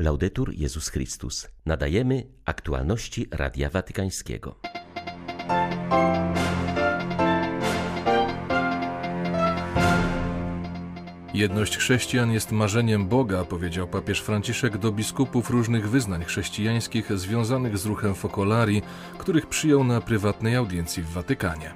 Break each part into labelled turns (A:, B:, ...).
A: Laudetur Jezus Chrystus. Nadajemy aktualności Radia Watykańskiego.
B: Jedność chrześcijan jest marzeniem Boga, powiedział papież Franciszek do biskupów różnych wyznań chrześcijańskich związanych z ruchem Focolari, których przyjął na prywatnej audiencji w Watykanie.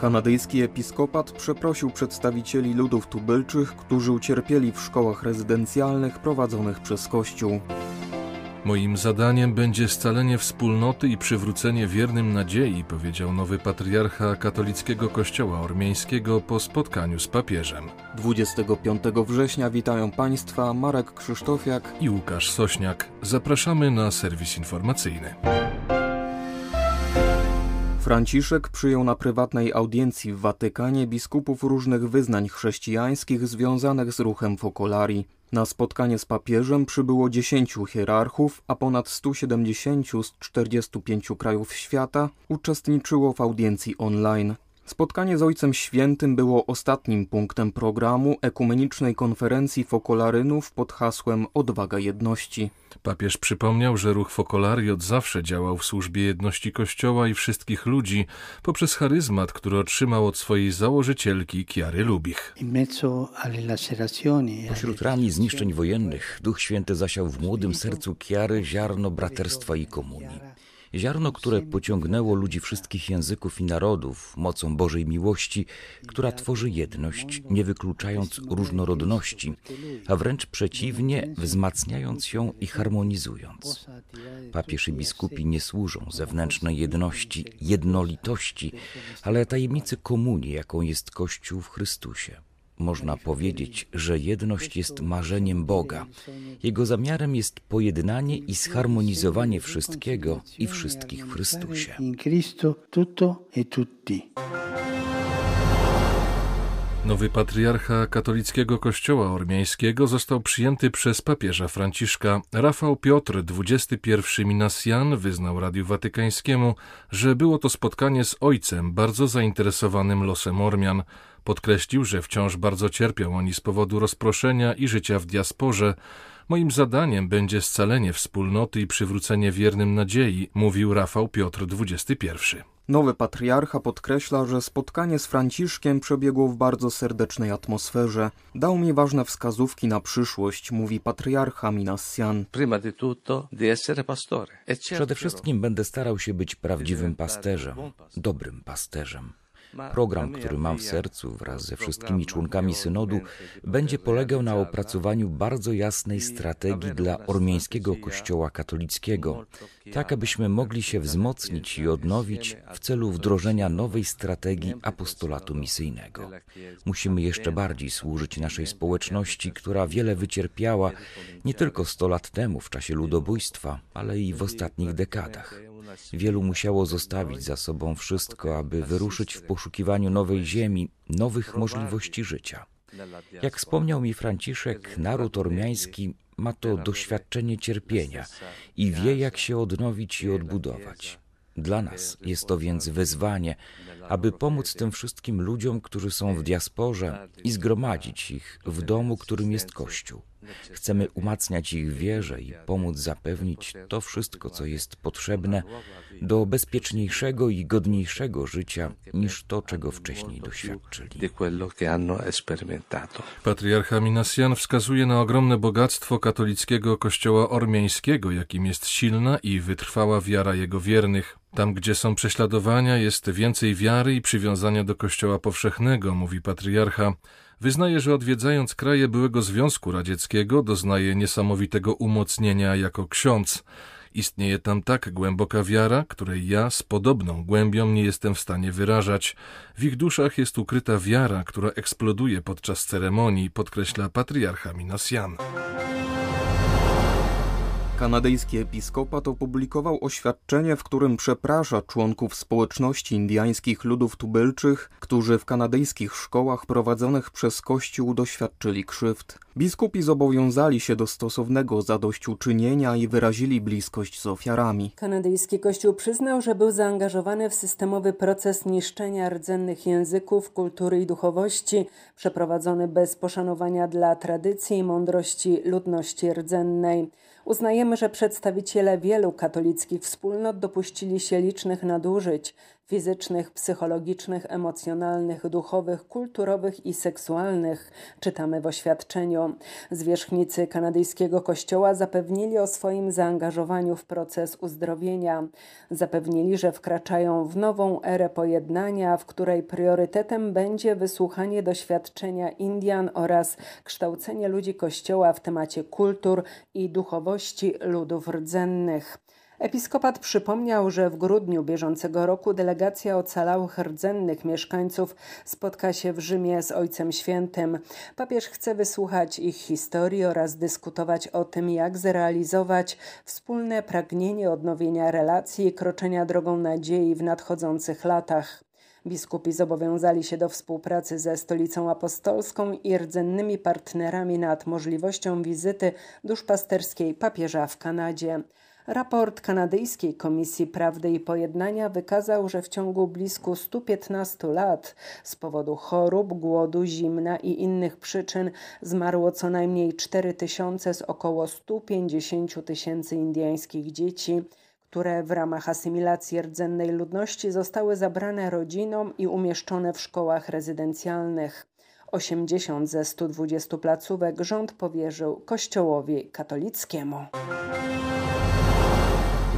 C: Kanadyjski episkopat przeprosił przedstawicieli ludów tubylczych, którzy ucierpieli w szkołach rezydencjalnych prowadzonych przez Kościół.
B: Moim zadaniem będzie scalenie wspólnoty i przywrócenie wiernym nadziei, powiedział nowy patriarcha katolickiego kościoła ormiańskiego po spotkaniu z papieżem.
C: 25 września witają Państwa Marek Krzysztofiak
B: i Łukasz Sośniak. Zapraszamy na serwis informacyjny.
C: Franciszek przyjął na prywatnej audiencji w Watykanie biskupów różnych wyznań chrześcijańskich związanych z ruchem Focolari. Na spotkanie z papieżem przybyło 10 hierarchów, a ponad 170 z 45 krajów świata uczestniczyło w audiencji online. Spotkanie z Ojcem Świętym było ostatnim punktem programu ekumenicznej konferencji Fokolarynów pod hasłem Odwaga Jedności.
B: Papież przypomniał, że ruch Fokolari od zawsze działał w służbie jedności Kościoła i wszystkich ludzi poprzez charyzmat, który otrzymał od swojej założycielki Kiary Lubich.
D: Pośród ran i zniszczeń wojennych Duch Święty zasiał w młodym sercu Kiary ziarno braterstwa i komunii. Ziarno, które pociągnęło ludzi wszystkich języków i narodów mocą Bożej miłości, która tworzy jedność, nie wykluczając różnorodności, a wręcz przeciwnie, wzmacniając ją i harmonizując. Papież i biskupi nie służą zewnętrznej jedności, jednolitości, ale tajemnicy komunii, jaką jest Kościół w Chrystusie. Można powiedzieć, że jedność jest marzeniem Boga. Jego zamiarem jest pojednanie i zharmonizowanie wszystkiego i wszystkich w Chrystusie.
B: Nowy patriarcha katolickiego kościoła ormiańskiego został przyjęty przez papieża Franciszka. Rafał Piotr, 21 Minasjan, wyznał Radiu Watykańskiemu, że było to spotkanie z ojcem bardzo zainteresowanym losem Ormian. Podkreślił, że wciąż bardzo cierpią oni z powodu rozproszenia i życia w diasporze. Moim zadaniem będzie scalenie wspólnoty i przywrócenie wiernym nadziei, mówił Rafał Piotr XXI.
C: Nowy patriarcha podkreśla, że spotkanie z Franciszkiem przebiegło w bardzo serdecznej atmosferze. Dał mi ważne wskazówki na przyszłość, mówi patriarcha Minassian.
D: E Przede wszystkim będę starał się być prawdziwym pasterzem, dobrym pasterzem. Program, który mam w sercu wraz ze wszystkimi członkami synodu, będzie polegał na opracowaniu bardzo jasnej strategii dla ormiańskiego kościoła katolickiego, tak abyśmy mogli się wzmocnić i odnowić w celu wdrożenia nowej strategii apostolatu misyjnego. Musimy jeszcze bardziej służyć naszej społeczności, która wiele wycierpiała nie tylko 100 lat temu w czasie ludobójstwa, ale i w ostatnich dekadach. Wielu musiało zostawić za sobą wszystko, aby wyruszyć w poszukiwaniu nowej ziemi, nowych możliwości życia. Jak wspomniał mi Franciszek, naród ormiański ma to doświadczenie cierpienia i wie, jak się odnowić i odbudować. Dla nas jest to więc wyzwanie, aby pomóc tym wszystkim ludziom, którzy są w diasporze i zgromadzić ich w domu, którym jest Kościół. Chcemy umacniać ich wierze i pomóc zapewnić to wszystko, co jest potrzebne do bezpieczniejszego i godniejszego życia niż to, czego wcześniej doświadczyli.
B: Patriarcha Minasjan wskazuje na ogromne bogactwo katolickiego kościoła ormiańskiego, jakim jest silna i wytrwała wiara jego wiernych. Tam, gdzie są prześladowania, jest więcej wiary i przywiązania do Kościoła powszechnego, mówi patriarcha. Wyznaje, że odwiedzając kraje byłego Związku Radzieckiego, doznaje niesamowitego umocnienia jako ksiądz. Istnieje tam tak głęboka wiara, której ja z podobną głębią nie jestem w stanie wyrażać. W ich duszach jest ukryta wiara, która eksploduje podczas ceremonii, podkreśla patriarcha Minasjan.
C: Kanadyjski episkopat opublikował oświadczenie, w którym przeprasza członków społeczności indyjskich ludów tubylczych, którzy w kanadyjskich szkołach prowadzonych przez Kościół doświadczyli krzywd. Biskupi zobowiązali się do stosownego zadośćuczynienia i wyrazili bliskość z ofiarami.
E: Kanadyjski Kościół przyznał, że był zaangażowany w systemowy proces niszczenia rdzennych języków, kultury i duchowości, przeprowadzony bez poszanowania dla tradycji i mądrości ludności rdzennej. Uznajemy, że przedstawiciele wielu katolickich wspólnot dopuścili się licznych nadużyć fizycznych, psychologicznych, emocjonalnych, duchowych, kulturowych i seksualnych, czytamy w oświadczeniu. Zwierzchnicy kanadyjskiego kościoła zapewnili o swoim zaangażowaniu w proces uzdrowienia. Zapewnili, że wkraczają w nową erę pojednania, w której priorytetem będzie wysłuchanie doświadczenia Indian oraz kształcenie ludzi kościoła w temacie kultur i duchowości ludów rdzennych. Episkopat przypomniał, że w grudniu bieżącego roku delegacja ocalałych rdzennych mieszkańców spotka się w Rzymie z Ojcem Świętym. Papież chce wysłuchać ich historii oraz dyskutować o tym, jak zrealizować wspólne pragnienie odnowienia relacji i kroczenia drogą nadziei w nadchodzących latach. Biskupi zobowiązali się do współpracy ze Stolicą Apostolską i rdzennymi partnerami nad możliwością wizyty duszpasterskiej papieża w Kanadzie. Raport kanadyjskiej Komisji Prawdy i Pojednania wykazał, że w ciągu blisko 115 lat z powodu chorób, głodu, zimna i innych przyczyn zmarło co najmniej 4 tysiące z około 150 tysięcy indyjskich dzieci które w ramach asymilacji rdzennej ludności zostały zabrane rodzinom i umieszczone w szkołach rezydencjalnych. 80 ze 120 placówek rząd powierzył Kościołowi katolickiemu.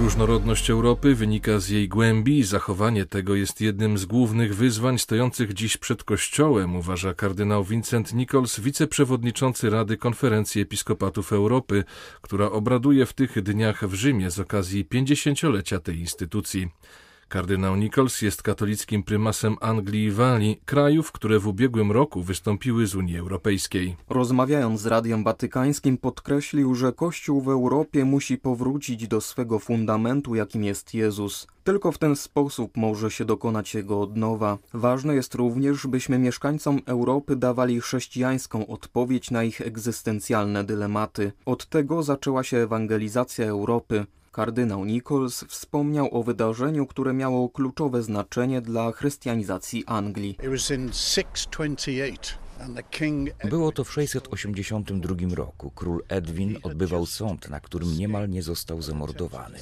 B: Różnorodność Europy wynika z jej głębi i zachowanie tego jest jednym z głównych wyzwań stojących dziś przed Kościołem, uważa kardynał Vincent Nichols, wiceprzewodniczący Rady Konferencji Episkopatów Europy, która obraduje w tych dniach w Rzymie z okazji 50-lecia tej instytucji. Kardynał Nichols jest katolickim prymasem Anglii i Walii, krajów, które w ubiegłym roku wystąpiły z Unii Europejskiej.
C: Rozmawiając z Radiem Watykańskim podkreślił, że Kościół w Europie musi powrócić do swego fundamentu, jakim jest Jezus. Tylko w ten sposób może się dokonać jego odnowa. Ważne jest również, byśmy mieszkańcom Europy dawali chrześcijańską odpowiedź na ich egzystencjalne dylematy. Od tego zaczęła się ewangelizacja Europy. Kardynał Nichols wspomniał o wydarzeniu, które miało kluczowe znaczenie dla chrystianizacji Anglii.
D: Było to w 682 roku. Król Edwin odbywał sąd, na którym niemal nie został zamordowany.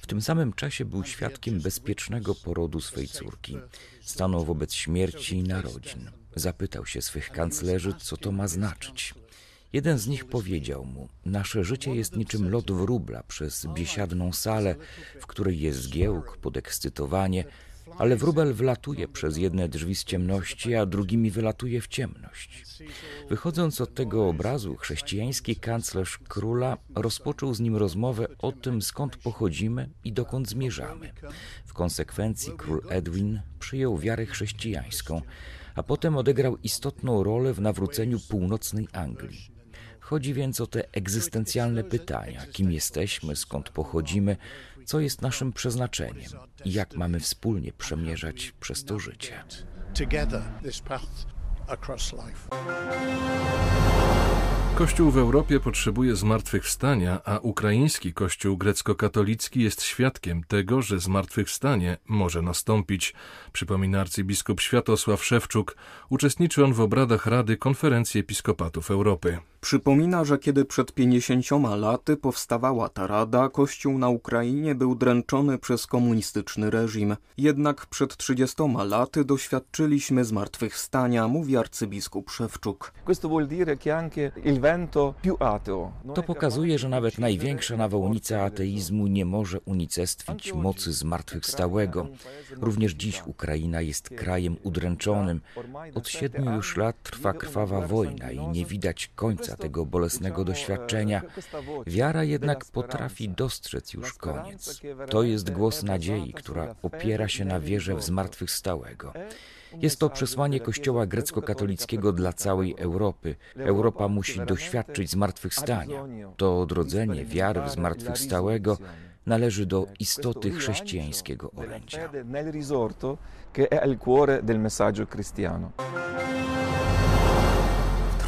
D: W tym samym czasie był świadkiem bezpiecznego porodu swej córki. Stanął wobec śmierci i narodzin. Zapytał się swych kanclerzy, co to ma znaczyć. Jeden z nich powiedział mu: Nasze życie jest niczym lot wróbla przez biesiadną salę, w której jest zgiełk, podekscytowanie, ale wróbel wlatuje przez jedne drzwi z ciemności, a drugimi wylatuje w ciemność. Wychodząc od tego obrazu, chrześcijański kanclerz króla rozpoczął z nim rozmowę o tym, skąd pochodzimy i dokąd zmierzamy. W konsekwencji król Edwin przyjął wiarę chrześcijańską, a potem odegrał istotną rolę w nawróceniu północnej Anglii. Chodzi więc o te egzystencjalne pytania: kim jesteśmy, skąd pochodzimy, co jest naszym przeznaczeniem i jak mamy wspólnie przemierzać przez to życie.
B: Kościół w Europie potrzebuje zmartwychwstania, a ukraiński kościół grecko-katolicki jest świadkiem tego, że zmartwychwstanie może nastąpić. Przypomina arcybiskup Światosław Szewczuk. Uczestniczy on w obradach Rady Konferencji Episkopatów Europy.
C: Przypomina, że kiedy przed 50 laty powstawała ta rada, kościół na Ukrainie był dręczony przez komunistyczny reżim. Jednak przed 30 laty doświadczyliśmy zmartwychwstania, mówi arcybiskup Szewczuk.
D: To pokazuje, że nawet największa nawałnica ateizmu nie może unicestwić mocy zmartwychwstałego. Również dziś Ukraina jest krajem udręczonym. Od siedmiu już lat trwa krwawa wojna i nie widać końca końca tego bolesnego doświadczenia. Wiara jednak potrafi dostrzec już koniec. To jest głos nadziei, która opiera się na wierze w zmartwychwstałego. Jest to przesłanie Kościoła grecko-katolickiego dla całej Europy. Europa musi doświadczyć zmartwychwstania. To odrodzenie wiary w zmartwychwstałego należy do istoty chrześcijańskiego orędzia.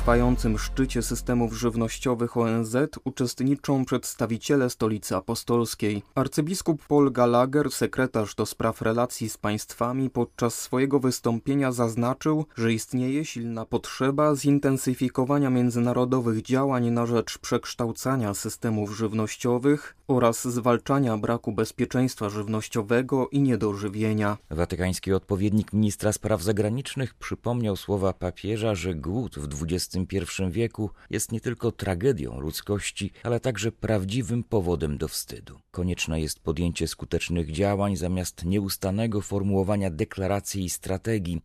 C: Trwającym szczycie systemów żywnościowych ONZ uczestniczą przedstawiciele Stolicy Apostolskiej. Arcybiskup Paul Gallagher, sekretarz do spraw relacji z państwami, podczas swojego wystąpienia zaznaczył, że istnieje silna potrzeba zintensyfikowania międzynarodowych działań na rzecz przekształcania systemów żywnościowych oraz zwalczania braku bezpieczeństwa żywnościowego i niedożywienia.
D: Watykański odpowiednik ministra spraw zagranicznych przypomniał słowa papieża, że głód w XXI wieku jest nie tylko tragedią ludzkości, ale także prawdziwym powodem do wstydu. Konieczne jest podjęcie skutecznych działań zamiast nieustanego formułowania deklaracji i strategii.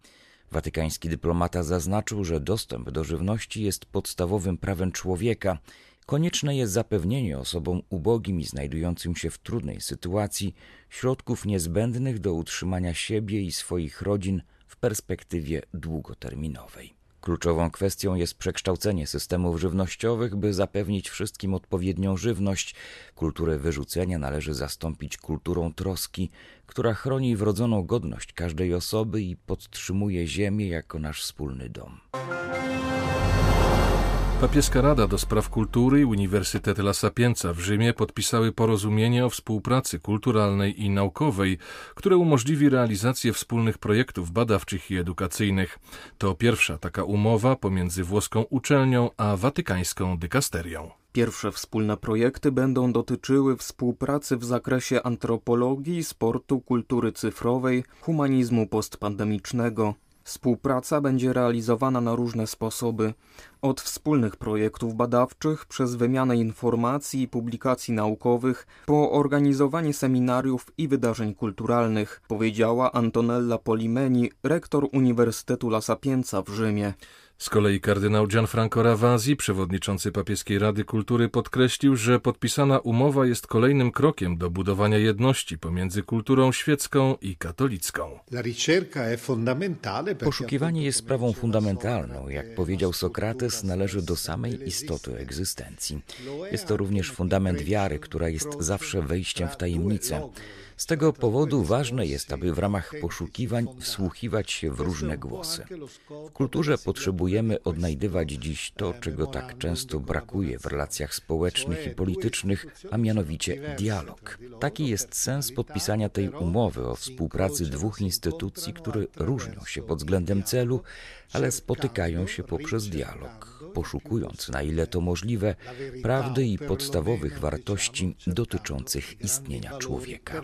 D: Watykański dyplomata zaznaczył, że dostęp do żywności jest podstawowym prawem człowieka Konieczne jest zapewnienie osobom ubogim i znajdującym się w trudnej sytuacji środków niezbędnych do utrzymania siebie i swoich rodzin w perspektywie długoterminowej. Kluczową kwestią jest przekształcenie systemów żywnościowych, by zapewnić wszystkim odpowiednią żywność. Kulturę wyrzucenia należy zastąpić kulturą troski, która chroni wrodzoną godność każdej osoby i podtrzymuje ziemię jako nasz wspólny dom.
B: Papieska Rada do Spraw Kultury i Uniwersytet La Sapienza w Rzymie podpisały porozumienie o współpracy kulturalnej i naukowej, które umożliwi realizację wspólnych projektów badawczych i edukacyjnych. To pierwsza taka umowa pomiędzy włoską uczelnią a watykańską dykasterią.
C: Pierwsze wspólne projekty będą dotyczyły współpracy w zakresie antropologii, sportu, kultury cyfrowej, humanizmu postpandemicznego. Współpraca będzie realizowana na różne sposoby, od wspólnych projektów badawczych, przez wymianę informacji i publikacji naukowych, po organizowanie seminariów i wydarzeń kulturalnych, powiedziała Antonella Polimeni, rektor Uniwersytetu La Sapienza w Rzymie.
B: Z kolei kardynał Gianfranco Ravasi, przewodniczący Papieskiej Rady Kultury, podkreślił, że podpisana umowa jest kolejnym krokiem do budowania jedności pomiędzy kulturą świecką i katolicką.
D: Poszukiwanie jest sprawą fundamentalną. Jak powiedział Sokrates, należy do samej istoty egzystencji. Jest to również fundament wiary, która jest zawsze wejściem w tajemnicę. Z tego powodu ważne jest, aby w ramach poszukiwań wsłuchiwać się w różne głosy. W kulturze potrzebujemy odnajdywać dziś to, czego tak często brakuje w relacjach społecznych i politycznych, a mianowicie dialog. Taki jest sens podpisania tej umowy o współpracy dwóch instytucji, które różnią się pod względem celu, ale spotykają się poprzez dialog, poszukując, na ile to możliwe, prawdy i podstawowych wartości dotyczących istnienia człowieka.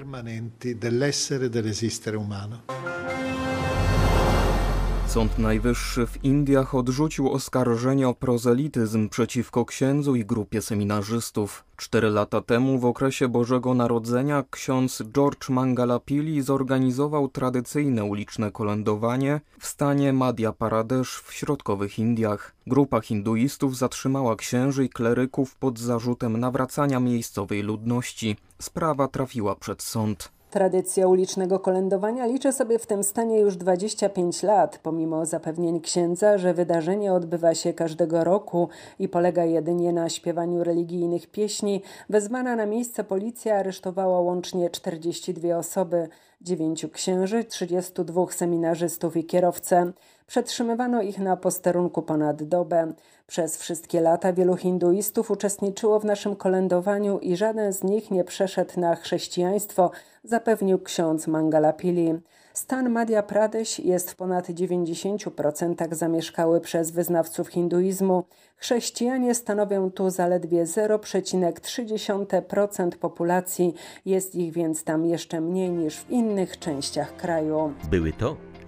C: Sąd Najwyższy w Indiach odrzucił oskarżenie o prozelityzm przeciwko księdzu i grupie seminarzystów. Cztery lata temu, w okresie Bożego Narodzenia, ksiądz George Mangalapili zorganizował tradycyjne uliczne kolędowanie w stanie Madhya Pradesh w środkowych Indiach. Grupa hinduistów zatrzymała księży i kleryków pod zarzutem nawracania miejscowej ludności. Sprawa trafiła przed sąd.
E: Tradycja ulicznego kolędowania liczy sobie w tym stanie już 25 lat, pomimo zapewnień księdza, że wydarzenie odbywa się każdego roku i polega jedynie na śpiewaniu religijnych pieśni. Wezwana na miejsce policja aresztowała łącznie 42 osoby, 9 księży, 32 seminarzystów i kierowcę. Przetrzymywano ich na posterunku ponad dobę. Przez wszystkie lata wielu hinduistów uczestniczyło w naszym kolędowaniu i żaden z nich nie przeszedł na chrześcijaństwo, zapewnił ksiądz Mangalapili. Stan Madhya Pradesh jest w ponad 90% zamieszkały przez wyznawców hinduizmu. Chrześcijanie stanowią tu zaledwie 0,3% populacji, jest ich więc tam jeszcze mniej niż w innych częściach kraju.
A: Były to